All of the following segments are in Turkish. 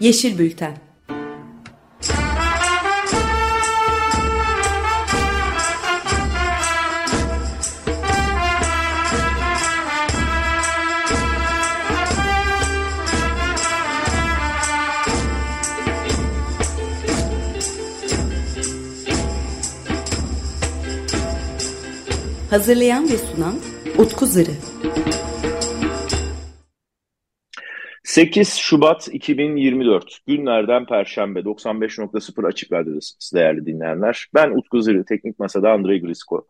Yeşil Bülten Hazırlayan ve sunan Utku Zırı. 8 Şubat 2024 günlerden Perşembe 95.0 Açık Radyo'dasınız değerli dinleyenler. Ben Utku Zırı, Teknik Masa'da Andrei Grisko.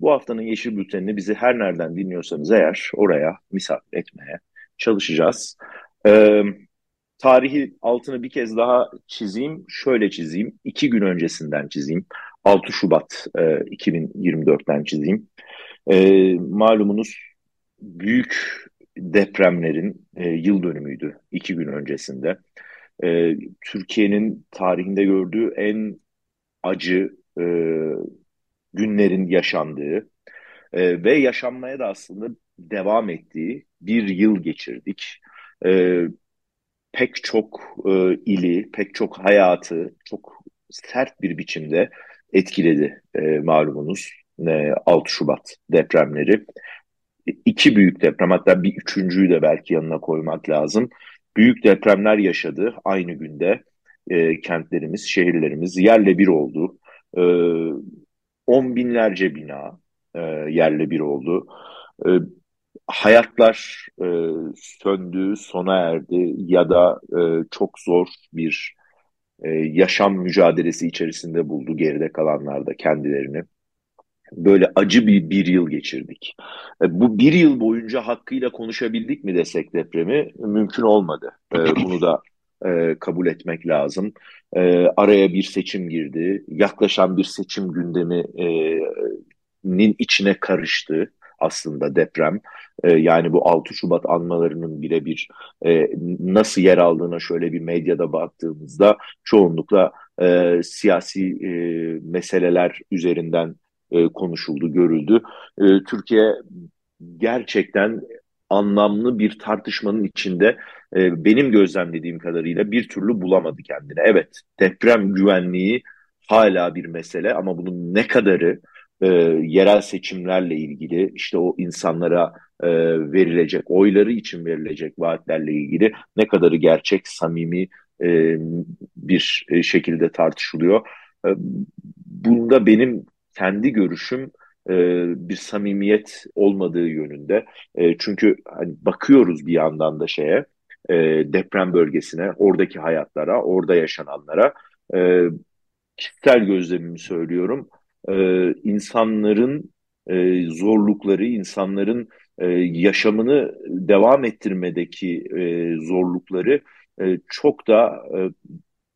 Bu haftanın Yeşil Bülteni'ni bizi her nereden dinliyorsanız eğer oraya misafir etmeye çalışacağız. Ee, tarihi altını bir kez daha çizeyim, şöyle çizeyim, iki gün öncesinden çizeyim. 6 Şubat e, 2024'ten çizeyim. E, malumunuz büyük depremlerin e, yıl dönümüydü iki gün öncesinde. E, Türkiye'nin tarihinde gördüğü en acı e, günlerin yaşandığı e, ve yaşanmaya da aslında devam ettiği bir yıl geçirdik. E, pek çok e, ili, pek çok hayatı çok sert bir biçimde etkiledi e, malumunuz e, 6 Şubat depremleri. İki büyük deprem hatta bir üçüncüyü de belki yanına koymak lazım. Büyük depremler yaşadı aynı günde e, kentlerimiz, şehirlerimiz yerle bir oldu. E, on binlerce bina e, yerle bir oldu. E, hayatlar e, söndü, sona erdi ya da e, çok zor bir e, yaşam mücadelesi içerisinde buldu geride kalanlar da kendilerini. Böyle acı bir bir yıl geçirdik. E, bu bir yıl boyunca hakkıyla konuşabildik mi desek depremi mümkün olmadı. E, bunu da e, kabul etmek lazım. Araya bir seçim girdi. Yaklaşan bir seçim gündeminin içine karıştı aslında deprem. E, yani bu 6 Şubat anmalarının birebir e, nasıl yer aldığına şöyle bir medyada baktığımızda çoğunlukla e, siyasi e, meseleler üzerinden e, konuşuldu, görüldü. E, Türkiye gerçekten anlamlı bir tartışmanın içinde e, benim gözlemlediğim kadarıyla bir türlü bulamadı kendini. Evet, deprem güvenliği hala bir mesele ama bunun ne kadarı e, yerel seçimlerle ilgili işte o insanlara e, verilecek oyları için verilecek vaatlerle ilgili ne kadarı gerçek, samimi e, bir şekilde tartışılıyor. E, bunda benim kendi görüşüm e, bir samimiyet olmadığı yönünde. E, çünkü hani bakıyoruz bir yandan da şeye e, deprem bölgesine, oradaki hayatlara, orada yaşananlara. E, kişisel gözlemimi söylüyorum e, insanların e, zorlukları, insanların e, yaşamını devam ettirmedeki e, zorlukları e, çok da e,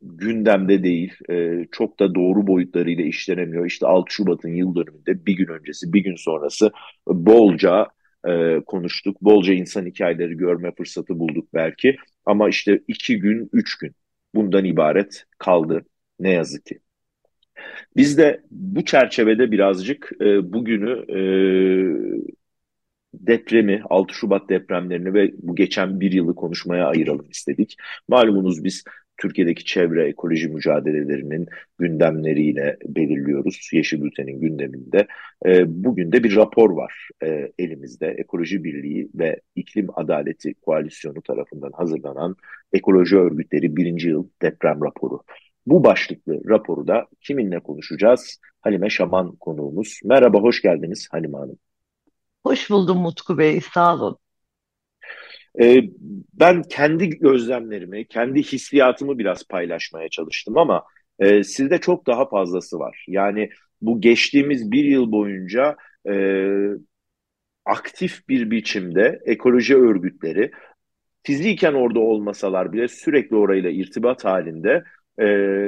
gündemde değil, e, çok da doğru boyutlarıyla işlenemiyor. İşte 6 Şubat'ın yıl dönümünde bir gün öncesi, bir gün sonrası bolca e, konuştuk. Bolca insan hikayeleri görme fırsatı bulduk belki. Ama işte iki gün, üç gün bundan ibaret kaldı ne yazık ki. Biz de bu çerçevede birazcık e, bugünü e, depremi, 6 Şubat depremlerini ve bu geçen bir yılı konuşmaya ayıralım istedik. Malumunuz biz Türkiye'deki çevre ekoloji mücadelelerinin gündemleriyle belirliyoruz. Yeşil Bülten'in gündeminde. E, bugün de bir rapor var e, elimizde. Ekoloji Birliği ve İklim Adaleti Koalisyonu tarafından hazırlanan Ekoloji Örgütleri birinci Yıl Deprem Raporu. Bu başlıklı raporu da kiminle konuşacağız? Halime Şaman konuğumuz. Merhaba, hoş geldiniz Halime Hanım. Hoş buldum Mutku Bey, sağ olun. Ee, ben kendi gözlemlerimi, kendi hissiyatımı biraz paylaşmaya çalıştım ama e, sizde çok daha fazlası var. Yani bu geçtiğimiz bir yıl boyunca e, aktif bir biçimde ekoloji örgütleri fiziken orada olmasalar bile sürekli orayla irtibat halinde e,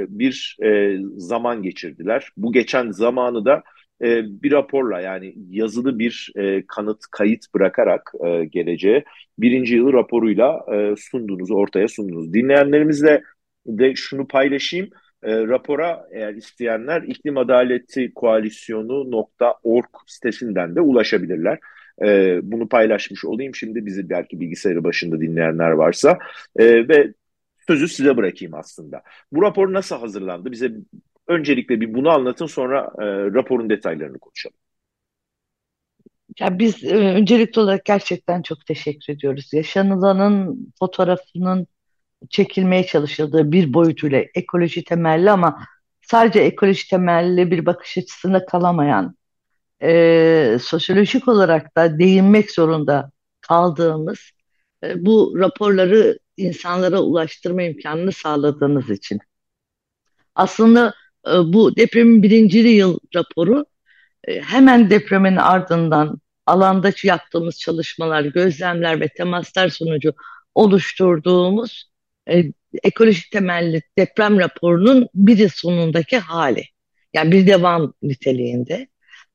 bir e, zaman geçirdiler. Bu geçen zamanı da e, bir raporla yani yazılı bir e, kanıt kayıt bırakarak e, geleceğe birinci yıl raporuyla e, sundunuz, ortaya sundunuz. Dinleyenlerimizle de şunu paylaşayım. E, rapora eğer isteyenler iklim adaleti koalisyonu.org sitesinden de ulaşabilirler. E, bunu paylaşmış olayım şimdi bizi belki bilgisayarı başında dinleyenler varsa. E, ve sözü size bırakayım aslında. Bu rapor nasıl hazırlandı? Bize öncelikle bir bunu anlatın sonra e, raporun detaylarını konuşalım. Ya biz e, öncelikli olarak gerçekten çok teşekkür ediyoruz. Yaşanılanın fotoğrafının çekilmeye çalışıldığı bir boyutuyla ekoloji temelli ama sadece ekoloji temelli bir bakış açısında kalamayan, e, sosyolojik olarak da değinmek zorunda kaldığımız e, bu raporları insanlara ulaştırma imkanını sağladığınız için. Aslında bu depremin birinci yıl raporu e, hemen depremin ardından alanda yaptığımız çalışmalar, gözlemler ve temaslar sonucu oluşturduğumuz e, ekolojik temelli deprem raporunun bir yıl sonundaki hali. Yani bir devam niteliğinde.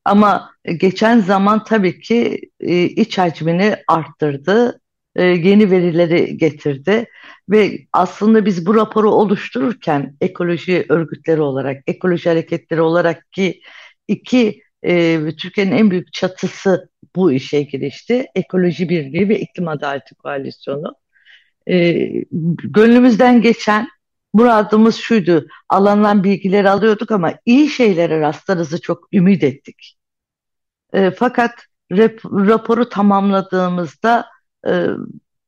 Ama geçen zaman tabii ki e, iç hacmini arttırdı, e, yeni verileri getirdi ve aslında biz bu raporu oluştururken ekoloji örgütleri olarak, ekoloji hareketleri olarak ki iki e, Türkiye'nin en büyük çatısı bu işe girişti. Ekoloji Birliği ve İklim Adaleti Koalisyonu. E, gönlümüzden geçen muradımız şuydu. Alandan bilgileri alıyorduk ama iyi şeylere rastlarızı çok ümit ettik. E, fakat rap, raporu tamamladığımızda e,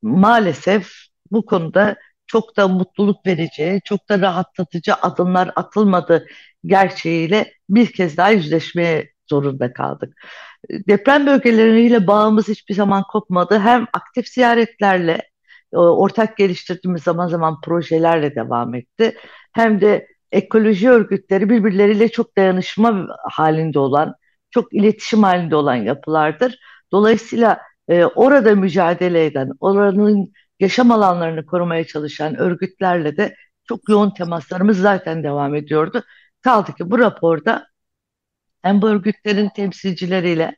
maalesef bu konuda çok da mutluluk verici, çok da rahatlatıcı adımlar atılmadı gerçeğiyle bir kez daha yüzleşmeye zorunda kaldık. Deprem bölgeleriyle bağımız hiçbir zaman kopmadı. Hem aktif ziyaretlerle, ortak geliştirdiğimiz zaman zaman projelerle devam etti. Hem de ekoloji örgütleri birbirleriyle çok dayanışma halinde olan, çok iletişim halinde olan yapılardır. Dolayısıyla e, orada mücadele eden, oranın yaşam alanlarını korumaya çalışan örgütlerle de çok yoğun temaslarımız zaten devam ediyordu. Kaldı ki bu raporda hem bu örgütlerin temsilcileriyle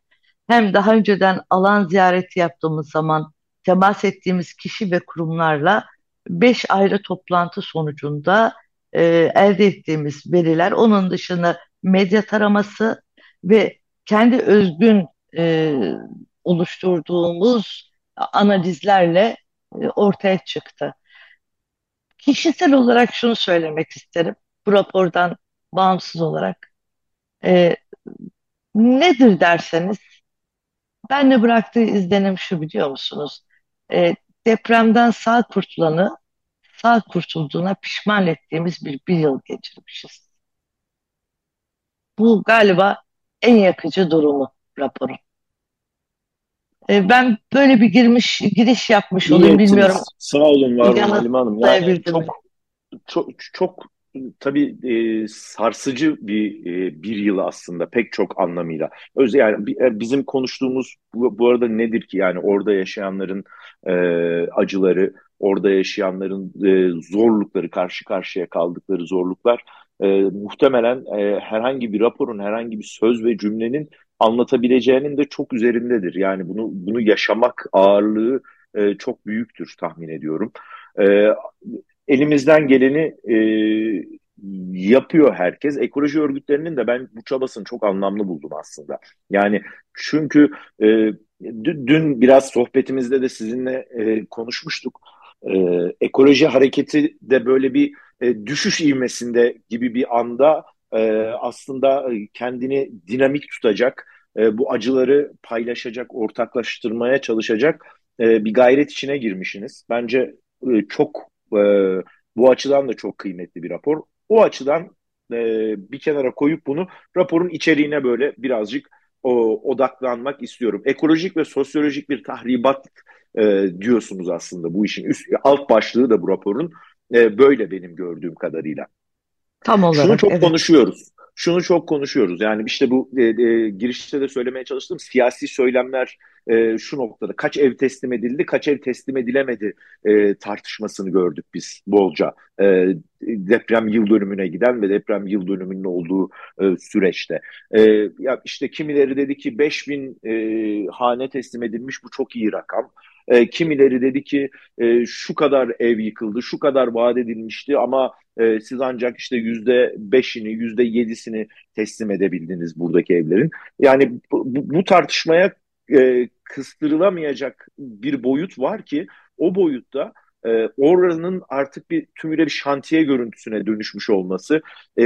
hem daha önceden alan ziyareti yaptığımız zaman temas ettiğimiz kişi ve kurumlarla beş ayrı toplantı sonucunda e, elde ettiğimiz veriler, onun dışında medya taraması ve kendi özgün e, oluşturduğumuz analizlerle ortaya çıktı. Kişisel olarak şunu söylemek isterim, bu rapordan bağımsız olarak. E, nedir derseniz, ben de bıraktığı izlenim şu biliyor musunuz? E, depremden sağ kurtulanı sağ kurtulduğuna pişman ettiğimiz bir, bir yıl geçirmişiz. Bu galiba en yakıcı durumu raporun. E, ben böyle bir girmiş giriş yapmış İyi olayım ettiniz. bilmiyorum. Sağ olun var olun Halim Hanım. Yani çok, çok, çok tabii e, sarsıcı bir e, bir yıl aslında pek çok anlamıyla. Öz yani e, bizim konuştuğumuz bu, bu arada nedir ki yani orada yaşayanların e, acıları, orada yaşayanların e, zorlukları, karşı karşıya kaldıkları zorluklar e, muhtemelen e, herhangi bir raporun, herhangi bir söz ve cümlenin anlatabileceğinin de çok üzerindedir. Yani bunu bunu yaşamak ağırlığı e, çok büyüktür tahmin ediyorum. E, elimizden geleni e, yapıyor herkes. Ekoloji örgütlerinin de ben bu çabasını çok anlamlı buldum aslında. Yani çünkü e, dün biraz sohbetimizde de sizinle e, konuşmuştuk. E, ekoloji hareketi de böyle bir e, düşüş ivmesinde gibi bir anda e, aslında kendini dinamik tutacak, e, bu acıları paylaşacak, ortaklaştırmaya çalışacak e, bir gayret içine girmişsiniz. Bence e, çok e, bu açıdan da çok kıymetli bir rapor. O açıdan e, bir kenara koyup bunu raporun içeriğine böyle birazcık o, odaklanmak istiyorum. Ekolojik ve sosyolojik bir tahribat e, diyorsunuz aslında bu işin üst alt başlığı da bu raporun e, böyle benim gördüğüm kadarıyla. Tam olarak. Şunu çok evet. konuşuyoruz şunu çok konuşuyoruz. Yani işte bu e, e, girişte de söylemeye çalıştığım siyasi söylemler e, şu noktada kaç ev teslim edildi, kaç ev teslim edilemedi e, tartışmasını gördük biz bolca. E, deprem yıl dönümüne giden ve deprem yıl dönümünün olduğu e, süreçte. E, ya işte kimileri dedi ki 5000 e, hane teslim edilmiş bu çok iyi rakam. E, kimileri dedi ki e, şu kadar ev yıkıldı, şu kadar vaat edilmişti ama e, siz ancak işte yüzde beşini, yüzde yedisini teslim edebildiniz buradaki evlerin. Yani bu, bu tartışmaya e, kıstırılamayacak bir boyut var ki o boyutta e, oranın artık bir tümüyle bir şantiye görüntüsüne dönüşmüş olması, e,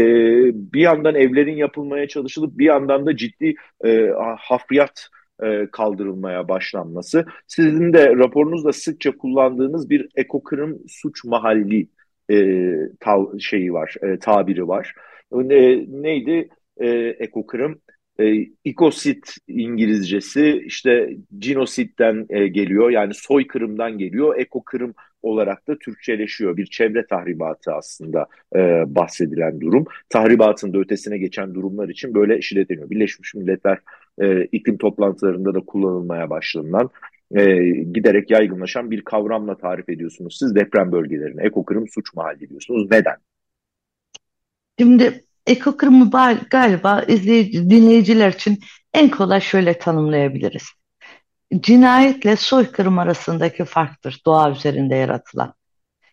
bir yandan evlerin yapılmaya çalışılıp bir yandan da ciddi e, hafriyat e, kaldırılmaya başlanması. Sizin de raporunuzda sıkça kullandığınız bir ekokırım suç mahalli e, tav şeyi var, e, tabiri var. E, neydi? E, ekokırım e, ikosit İngilizcesi işte cinositten e, geliyor yani soykırımdan geliyor. Ekokırım olarak da Türkçeleşiyor. Bir çevre tahribatı aslında e, bahsedilen durum. Tahribatın da ötesine geçen durumlar için böyle şiddetleniyor. Birleşmiş Milletler e, iklim toplantılarında da kullanılmaya başlanılan e, giderek yaygınlaşan bir kavramla tarif ediyorsunuz. Siz deprem bölgelerini, ekokırım suç mahalli diyorsunuz. Neden? Şimdi ekokırımı galiba izleyici, dinleyiciler için en kolay şöyle tanımlayabiliriz. Cinayetle soykırım arasındaki farktır doğa üzerinde yaratılan.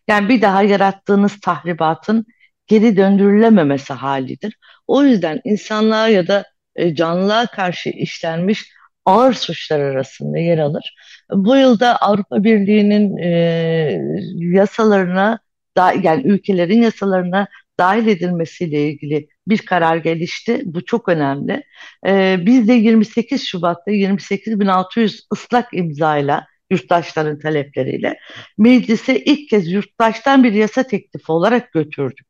Yani bir daha yarattığınız tahribatın geri döndürülememesi halidir. O yüzden insanlığa ya da e, canlılığa karşı işlenmiş ağır suçlar arasında yer alır. Bu yılda Avrupa Birliği'nin e, yasalarına, yani ülkelerin yasalarına dahil edilmesiyle ilgili bir karar gelişti. Bu çok önemli. Ee, biz de 28 Şubat'ta 28.600 ıslak imzayla yurttaşların talepleriyle meclise ilk kez yurttaştan bir yasa teklifi olarak götürdük.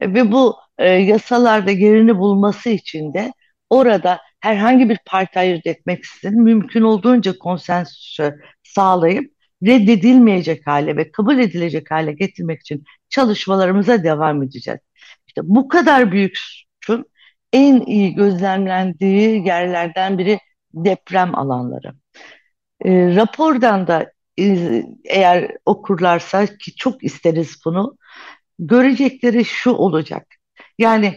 E, ve bu e, yasalarda yerini bulması için de orada herhangi bir parti ayırt etmeksizin mümkün olduğunca konsensüsü sağlayıp reddedilmeyecek hale ve kabul edilecek hale getirmek için çalışmalarımıza devam edeceğiz. İşte bu kadar büyük suçun en iyi gözlemlendiği yerlerden biri deprem alanları. E, rapordan da e, eğer okurlarsa ki çok isteriz bunu görecekleri şu olacak. Yani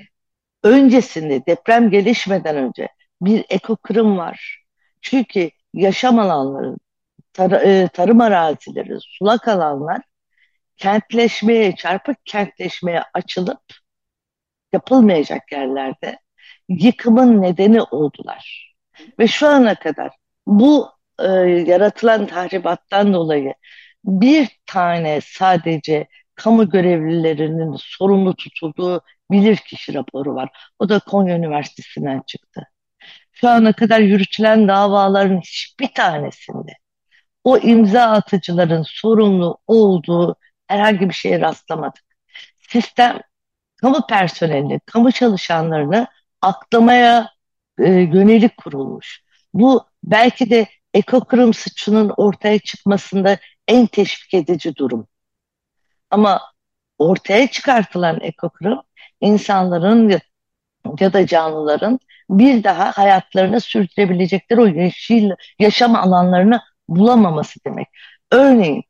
öncesinde deprem gelişmeden önce bir ekokırım var. Çünkü yaşam alanları, tar e, tarım arazileri, sulak alanlar kentleşmeye, çarpık kentleşmeye açılıp yapılmayacak yerlerde yıkımın nedeni oldular. Ve şu ana kadar bu e, yaratılan tahribattan dolayı bir tane sadece kamu görevlilerinin sorumlu tutulduğu bilirkişi raporu var. O da Konya Üniversitesi'nden çıktı. Şu ana kadar yürütülen davaların hiçbir tanesinde o imza atıcıların sorumlu olduğu herhangi bir şeye rastlamadık. Sistem kamu personelini, kamu çalışanlarını aklamaya e, yönelik kurulmuş. Bu belki de ekokırım suçunun ortaya çıkmasında en teşvik edici durum. Ama ortaya çıkartılan ekokırım insanların ya da canlıların bir daha hayatlarını sürdürebilecekleri o yeşil yaşam alanlarını bulamaması demek. Örneğin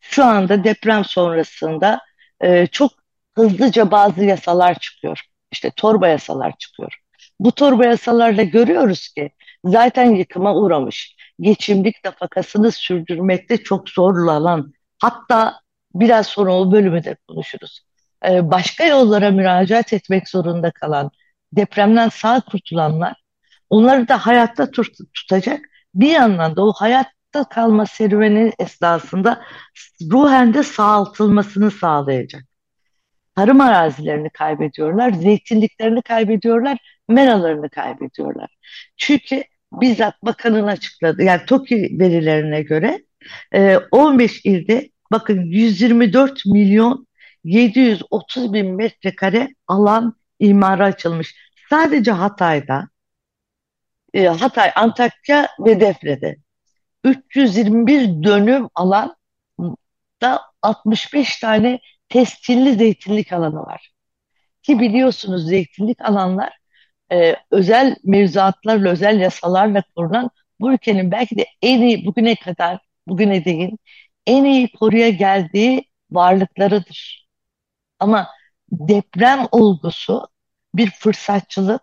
şu anda deprem sonrasında e, çok hızlıca bazı yasalar çıkıyor. İşte torba yasalar çıkıyor. Bu torba yasalarla görüyoruz ki zaten yıkıma uğramış, geçimlik nafakasını sürdürmekte çok zorlanan, hatta biraz sonra o bölümü de konuşuruz. Ee, başka yollara müracaat etmek zorunda kalan, depremden sağ kurtulanlar, onları da hayatta tut tutacak. Bir yandan da o hayatta kalma serüveni esnasında ruhen de sağaltılmasını sağlayacak tarım arazilerini kaybediyorlar, zeytinliklerini kaybediyorlar, meralarını kaybediyorlar. Çünkü bizzat bakanın açıkladı, yani TOKİ verilerine göre 15 e, ilde bakın 124 milyon 730 bin metrekare alan imara açılmış. Sadece Hatay'da, e, Hatay, Antakya ve Defne'de 321 dönüm alan da 65 tane tescilli zeytinlik alanı var. Ki biliyorsunuz zeytinlik alanlar e, özel mevzuatlarla, özel yasalarla korunan bu ülkenin belki de en iyi bugüne kadar, bugüne değin en iyi koruya geldiği varlıklarıdır. Ama deprem olgusu bir fırsatçılık,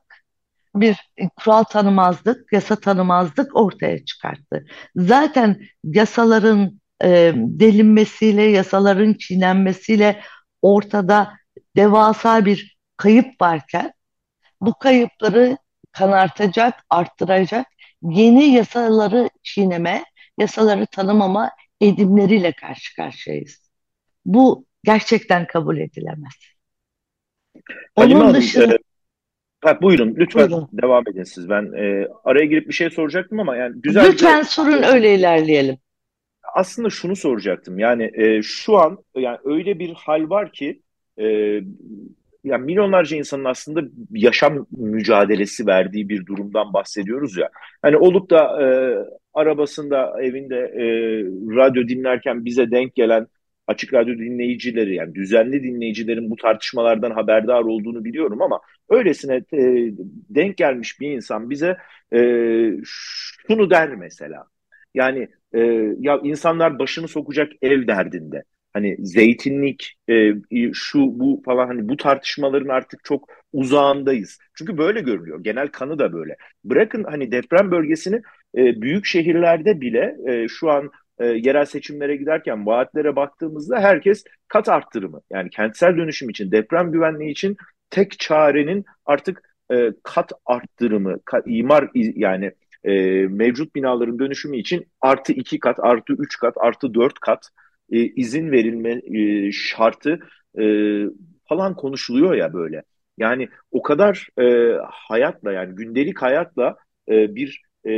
bir kural tanımazlık, yasa tanımazlık ortaya çıkarttı. Zaten yasaların e, delinmesiyle, yasaların çiğnenmesiyle ortada devasa bir kayıp varken bu kayıpları kanartacak, arttıracak yeni yasaları çiğneme, yasaları tanımama edimleriyle karşı karşıyayız. Bu gerçekten kabul edilemez. Halime Onun Hanım, dışında e, ha, buyurun lütfen buyurun. devam edin siz. Ben e, araya girip bir şey soracaktım ama yani güzelce Lütfen sorun öyle ilerleyelim. aslında şunu soracaktım. Yani e, şu an yani öyle bir hal var ki e, yani milyonlarca insanın aslında yaşam mücadelesi verdiği bir durumdan bahsediyoruz ya. Hani olup da e, arabasında, evinde e, radyo dinlerken bize denk gelen açık radyo dinleyicileri yani düzenli dinleyicilerin bu tartışmalardan haberdar olduğunu biliyorum ama öylesine e, denk gelmiş bir insan bize e, şunu der mesela. Yani e, ya insanlar başını sokacak ev derdinde. Hani zeytinlik, e, şu bu falan hani bu tartışmaların artık çok uzağındayız. Çünkü böyle görünüyor. Genel kanı da böyle. Bırakın hani deprem bölgesini e, büyük şehirlerde bile e, şu an e, yerel seçimlere giderken vaatlere baktığımızda herkes kat arttırımı yani kentsel dönüşüm için, deprem güvenliği için tek çarenin artık e, kat arttırımı, kat, imar yani e, mevcut binaların dönüşümü için artı iki kat, artı üç kat, artı dört kat e, izin verilme e, şartı e, falan konuşuluyor ya böyle. Yani o kadar e, hayatla yani gündelik hayatla e, bir e,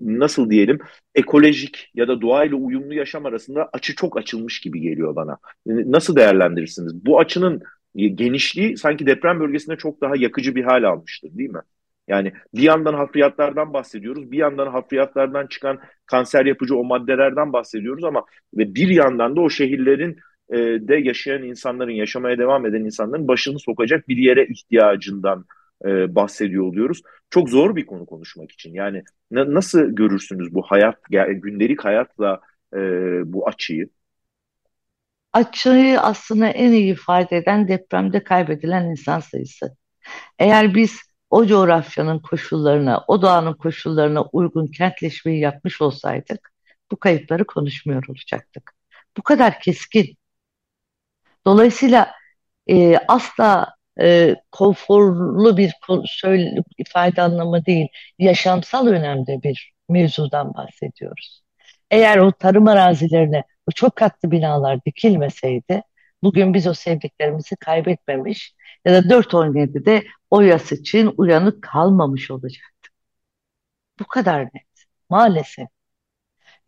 nasıl diyelim ekolojik ya da doğayla uyumlu yaşam arasında açı çok açılmış gibi geliyor bana. Nasıl değerlendirirsiniz? Bu açının genişliği sanki deprem bölgesinde çok daha yakıcı bir hal almıştır değil mi? Yani bir yandan hafriyatlardan bahsediyoruz, bir yandan hafriyatlardan çıkan kanser yapıcı o maddelerden bahsediyoruz ama ve bir yandan da o şehirlerin e, de yaşayan insanların, yaşamaya devam eden insanların başını sokacak bir yere ihtiyacından e, bahsediyor oluyoruz. Çok zor bir konu konuşmak için. Yani na, nasıl görürsünüz bu hayat, gündelik hayatla e, bu açıyı? Açıyı aslında en iyi ifade eden depremde kaybedilen insan sayısı. Eğer biz o coğrafyanın koşullarına, o doğanın koşullarına uygun kentleşmeyi yapmış olsaydık bu kayıpları konuşmuyor olacaktık. Bu kadar keskin. Dolayısıyla e, asla e, konforlu bir söyle, ifade anlamı değil, yaşamsal önemde bir mevzudan bahsediyoruz. Eğer o tarım arazilerine o çok katlı binalar dikilmeseydi, bugün biz o sevdiklerimizi kaybetmemiş ya da 4.17'de o yas için uyanık kalmamış olacaktık. Bu kadar net. Maalesef.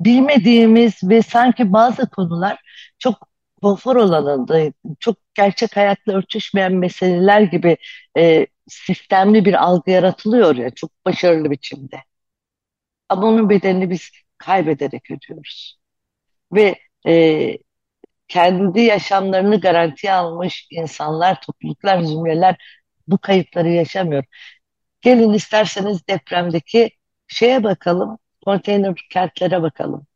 Bilmediğimiz ve sanki bazı konular çok konfor alanında, çok gerçek hayatla örtüşmeyen meseleler gibi e, sistemli bir algı yaratılıyor ya çok başarılı biçimde. Ama onun bedelini biz kaybederek ödüyoruz. Ve e, kendi yaşamlarını garantiye almış insanlar, topluluklar, zümreler bu kayıpları yaşamıyor. Gelin isterseniz depremdeki şeye bakalım, konteyner kentlere bakalım.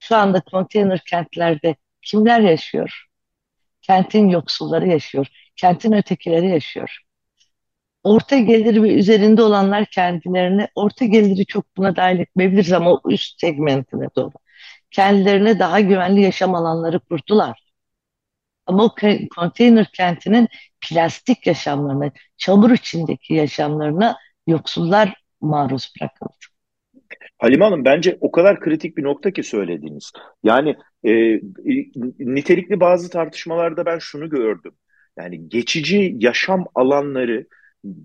Şu anda konteyner kentlerde kimler yaşıyor? Kentin yoksulları yaşıyor, kentin ötekileri yaşıyor. Orta gelir ve üzerinde olanlar kendilerini, orta geliri çok buna dahil etmeyebiliriz ama o üst segmentine doğru. Kendilerine daha güvenli yaşam alanları kurdular. Ama o konteyner kentinin plastik yaşamlarına, çamur içindeki yaşamlarına yoksullar maruz bırakıldı. Halime Hanım bence o kadar kritik bir nokta ki söylediğiniz. Yani e, nitelikli bazı tartışmalarda ben şunu gördüm. Yani geçici yaşam alanları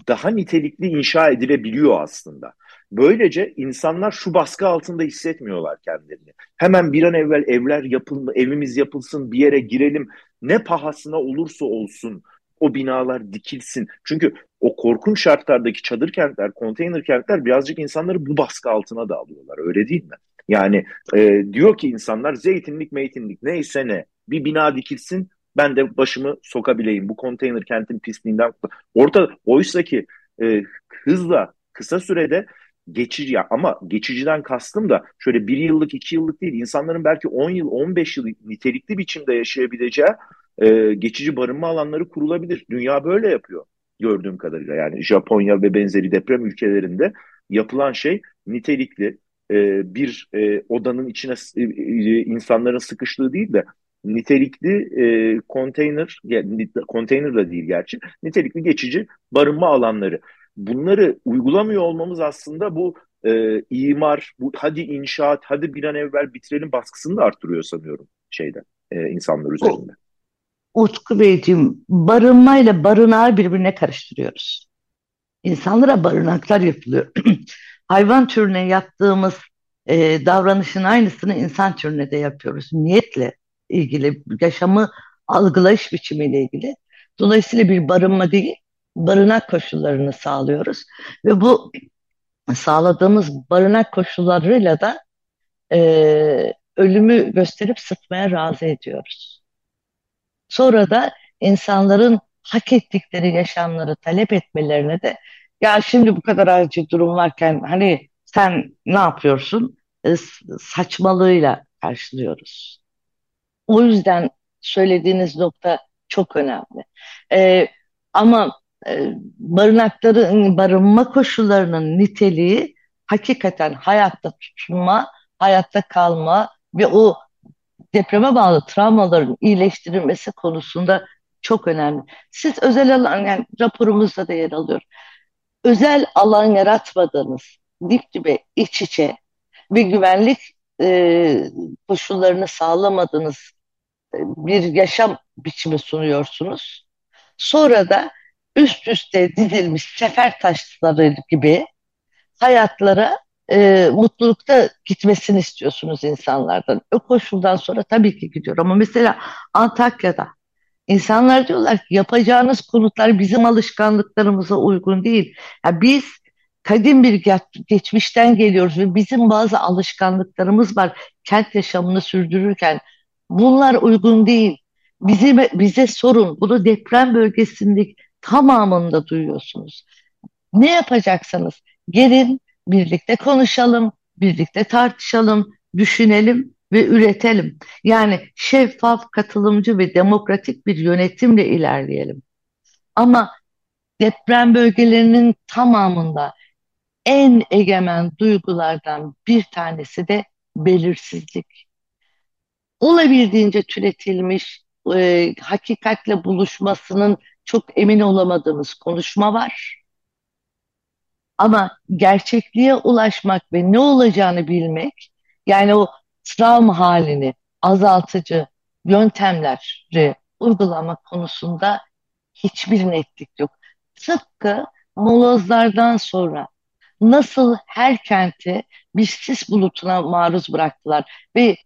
daha nitelikli inşa edilebiliyor aslında. Böylece insanlar şu baskı altında hissetmiyorlar kendilerini. Hemen bir an evvel evler yapılma, evimiz yapılsın, bir yere girelim. Ne pahasına olursa olsun o binalar dikilsin. Çünkü o korkunç şartlardaki çadır kentler, konteyner kentler birazcık insanları bu baskı altına da alıyorlar. Öyle değil mi? Yani e, diyor ki insanlar zeytinlik meytinlik neyse ne bir bina dikilsin ben de başımı sokabileyim bu konteyner kentin pisliğinden. Orada oysa ki e, hızla kısa sürede geçici ya ama geçiciden kastım da şöyle bir yıllık iki yıllık değil insanların belki 10 yıl 15 yıl nitelikli biçimde yaşayabileceği e, geçici barınma alanları kurulabilir. Dünya böyle yapıyor gördüğüm kadarıyla yani Japonya ve benzeri deprem ülkelerinde yapılan şey nitelikli e, bir e, odanın içine e, insanların sıkıştığı değil de nitelikli e, konteyner, konteyner da değil gerçi, nitelikli geçici barınma alanları. Bunları uygulamıyor olmamız aslında bu e, imar, bu, hadi inşaat, hadi bir an evvel bitirelim baskısını da arttırıyor sanıyorum şeyde e, insanlar üzerinde. Utku Beyciğim, barınmayla barınağı birbirine karıştırıyoruz. İnsanlara barınaklar yapılıyor. Hayvan türüne yaptığımız e, davranışın aynısını insan türüne de yapıyoruz. Niyetle ilgili, yaşamı algılayış biçimiyle ilgili. Dolayısıyla bir barınma değil, barınak koşullarını sağlıyoruz. Ve bu sağladığımız barınak koşullarıyla da e, ölümü gösterip sıtmaya razı ediyoruz. Sonra da insanların hak ettikleri yaşamları talep etmelerine de ya şimdi bu kadar acil durum varken hani sen ne yapıyorsun? E, saçmalığıyla karşılıyoruz. O yüzden söylediğiniz nokta çok önemli. E, ama e, barınakların, barınma koşullarının niteliği hakikaten hayatta tutunma, hayatta kalma ve o depreme bağlı travmaların iyileştirilmesi konusunda çok önemli. Siz özel alan, yani raporumuzda da yer alıyor. Özel alan yaratmadığınız, dip dibe, iç içe ve güvenlik e, koşullarını sağlamadığınız e, bir yaşam biçimi sunuyorsunuz. Sonra da üst üste dizilmiş sefer taşları gibi hayatlara e, mutlulukta gitmesini istiyorsunuz insanlardan. O koşuldan sonra tabii ki gidiyor. Ama mesela Antakya'da insanlar diyorlar ki yapacağınız konutlar bizim alışkanlıklarımıza uygun değil. Ya biz kadim bir geçmişten geliyoruz ve bizim bazı alışkanlıklarımız var kent yaşamını sürdürürken. Bunlar uygun değil. Bize, bize sorun. Bunu deprem bölgesindeki tamamında duyuyorsunuz. Ne yapacaksanız gelin birlikte konuşalım, birlikte tartışalım, düşünelim ve üretelim. Yani şeffaf, katılımcı ve demokratik bir yönetimle ilerleyelim. Ama deprem bölgelerinin tamamında en egemen duygulardan bir tanesi de belirsizlik. Olabildiğince türetilmiş, e, hakikatle buluşmasının çok emin olamadığımız konuşma var. Ama gerçekliğe ulaşmak ve ne olacağını bilmek, yani o travma halini azaltıcı yöntemleri uygulamak konusunda hiçbir netlik yok. Tıpkı molozlardan sonra nasıl her kenti bir sis bulutuna maruz bıraktılar ve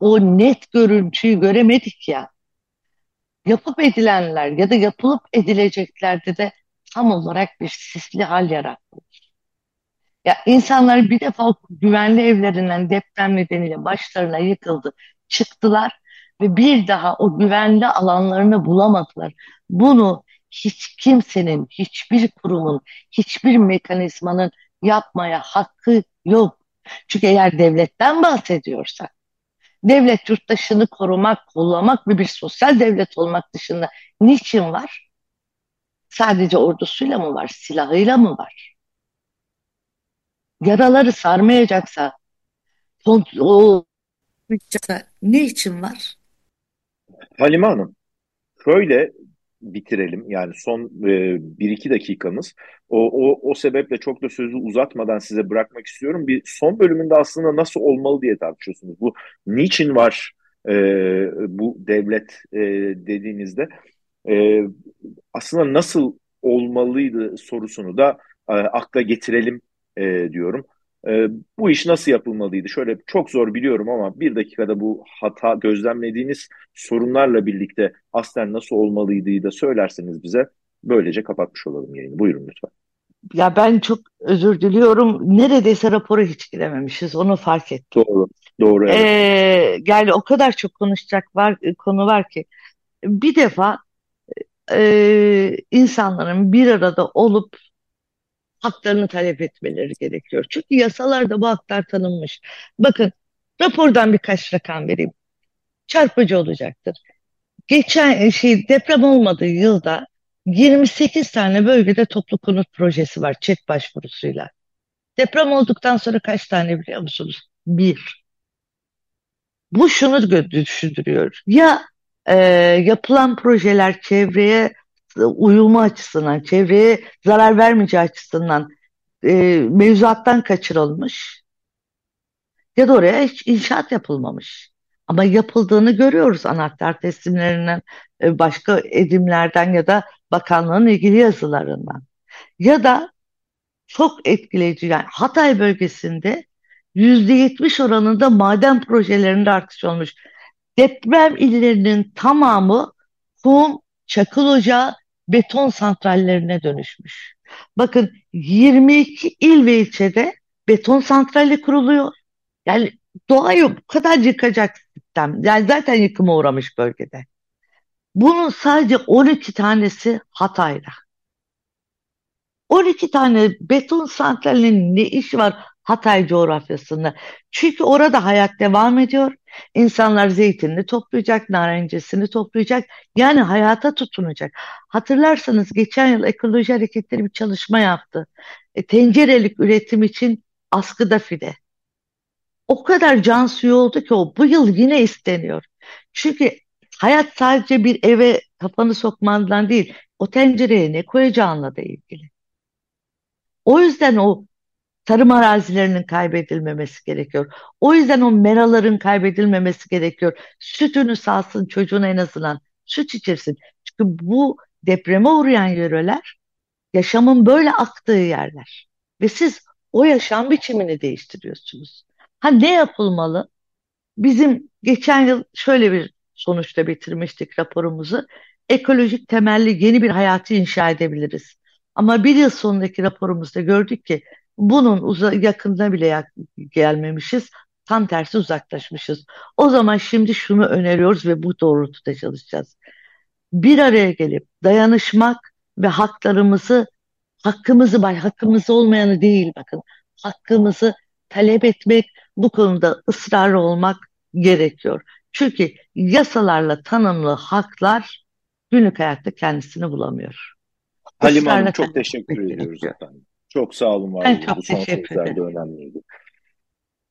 o net görüntüyü göremedik ya yapıp edilenler ya da yapılıp edileceklerde de tam olarak bir sisli hal yarattı. Ya insanlar bir defa güvenli evlerinden deprem nedeniyle başlarına yıkıldı, çıktılar ve bir daha o güvenli alanlarını bulamadılar. Bunu hiç kimsenin, hiçbir kurumun, hiçbir mekanizmanın yapmaya hakkı yok. Çünkü eğer devletten bahsediyorsak devlet yurttaşını korumak, kollamak ve bir sosyal devlet olmak dışında niçin var? Sadece ordusuyla mı var, silahıyla mı var? Yaraları sarmayacaksa o ne için var? Halime Hanım, şöyle bitirelim. Yani son e, bir iki dakikamız. O, o, o sebeple çok da sözü uzatmadan size bırakmak istiyorum. Bir son bölümünde aslında nasıl olmalı diye tartışıyorsunuz. Bu niçin var e, bu devlet e, dediğinizde e, aslında nasıl olmalıydı sorusunu da e, akla getirelim e, diyorum. E, bu iş nasıl yapılmalıydı? Şöyle çok zor biliyorum ama bir dakikada bu hata gözlemlediğiniz sorunlarla birlikte aslen nasıl olmalıydı da söylerseniz bize böylece kapatmış olalım yayını. Buyurun lütfen. Ya ben çok özür diliyorum. Neredeyse rapora hiç girememişiz. Onu fark ettim. Doğru. Doğru. Evet. Ee, yani o kadar çok konuşacak var konu var ki. Bir defa e, insanların bir arada olup haklarını talep etmeleri gerekiyor. Çünkü yasalarda bu haklar tanınmış. Bakın rapordan birkaç rakam vereyim. Çarpıcı olacaktır. Geçen e, şey deprem olmadığı yılda 28 tane bölgede toplu konut projesi var çek başvurusuyla. Deprem olduktan sonra kaç tane biliyor musunuz? Bir. Bu şunu düşündürüyor. Ya e, yapılan projeler çevreye uyumu açısından, çevreye zarar vermeyeceği açısından e, mevzuattan kaçırılmış ya da oraya hiç inşaat yapılmamış. Ama yapıldığını görüyoruz anahtar teslimlerinden, e, başka edimlerden ya da bakanlığın ilgili yazılarından. Ya da çok etkileyici yani Hatay bölgesinde %70 oranında maden projelerinde artış olmuş. Deprem illerinin tamamı kum, çakıl ocağı, beton santrallerine dönüşmüş. Bakın 22 il ve ilçede beton santrali kuruluyor. Yani doğayı bu kadar yıkacak sistem. Yani zaten yıkıma uğramış bölgede. Bunun sadece 12 tanesi Hatay'da. 12 tane beton santralinin ne işi var Hatay coğrafyasında? Çünkü orada hayat devam ediyor. İnsanlar zeytinini toplayacak, narencesini toplayacak. Yani hayata tutunacak. Hatırlarsanız geçen yıl ekoloji hareketleri bir çalışma yaptı. E, tencerelik üretim için askıda fide. O kadar can suyu oldu ki o bu yıl yine isteniyor. Çünkü hayat sadece bir eve kafanı sokmandan değil, o tencereye ne koyacağınla da ilgili. O yüzden o tarım arazilerinin kaybedilmemesi gerekiyor. O yüzden o meraların kaybedilmemesi gerekiyor. Sütünü sağsın çocuğuna en azından süt içirsin. Çünkü bu depreme uğrayan yöreler yaşamın böyle aktığı yerler. Ve siz o yaşam biçimini değiştiriyorsunuz. Ha ne yapılmalı? Bizim geçen yıl şöyle bir sonuçta bitirmiştik raporumuzu. Ekolojik temelli yeni bir hayatı inşa edebiliriz. Ama bir yıl sonundaki raporumuzda gördük ki bunun uza yakında bile yak gelmemişiz. Tam tersi uzaklaşmışız. O zaman şimdi şunu öneriyoruz ve bu doğrultuda çalışacağız. Bir araya gelip dayanışmak ve haklarımızı, hakkımızı, hakkımız olmayanı değil bakın, hakkımızı talep etmek, bu konuda ısrarlı olmak gerekiyor. Çünkü yasalarla tanımlı haklar günlük hayatta kendisini bulamıyor. Halim Hanım çok teşekkür ediyoruz efendim. Çok sağ olun var olun. Bu son sözler de önemliydi.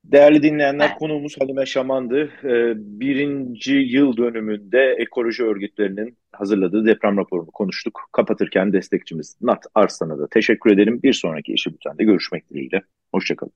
Değerli dinleyenler evet. konuğumuz Halime Şaman'dı. Ee, birinci yıl dönümünde ekoloji örgütlerinin hazırladığı deprem raporunu konuştuk. Kapatırken destekçimiz Nat Arslan'a da teşekkür ederim. Bir sonraki işi bültende görüşmek dileğiyle. Hoşçakalın.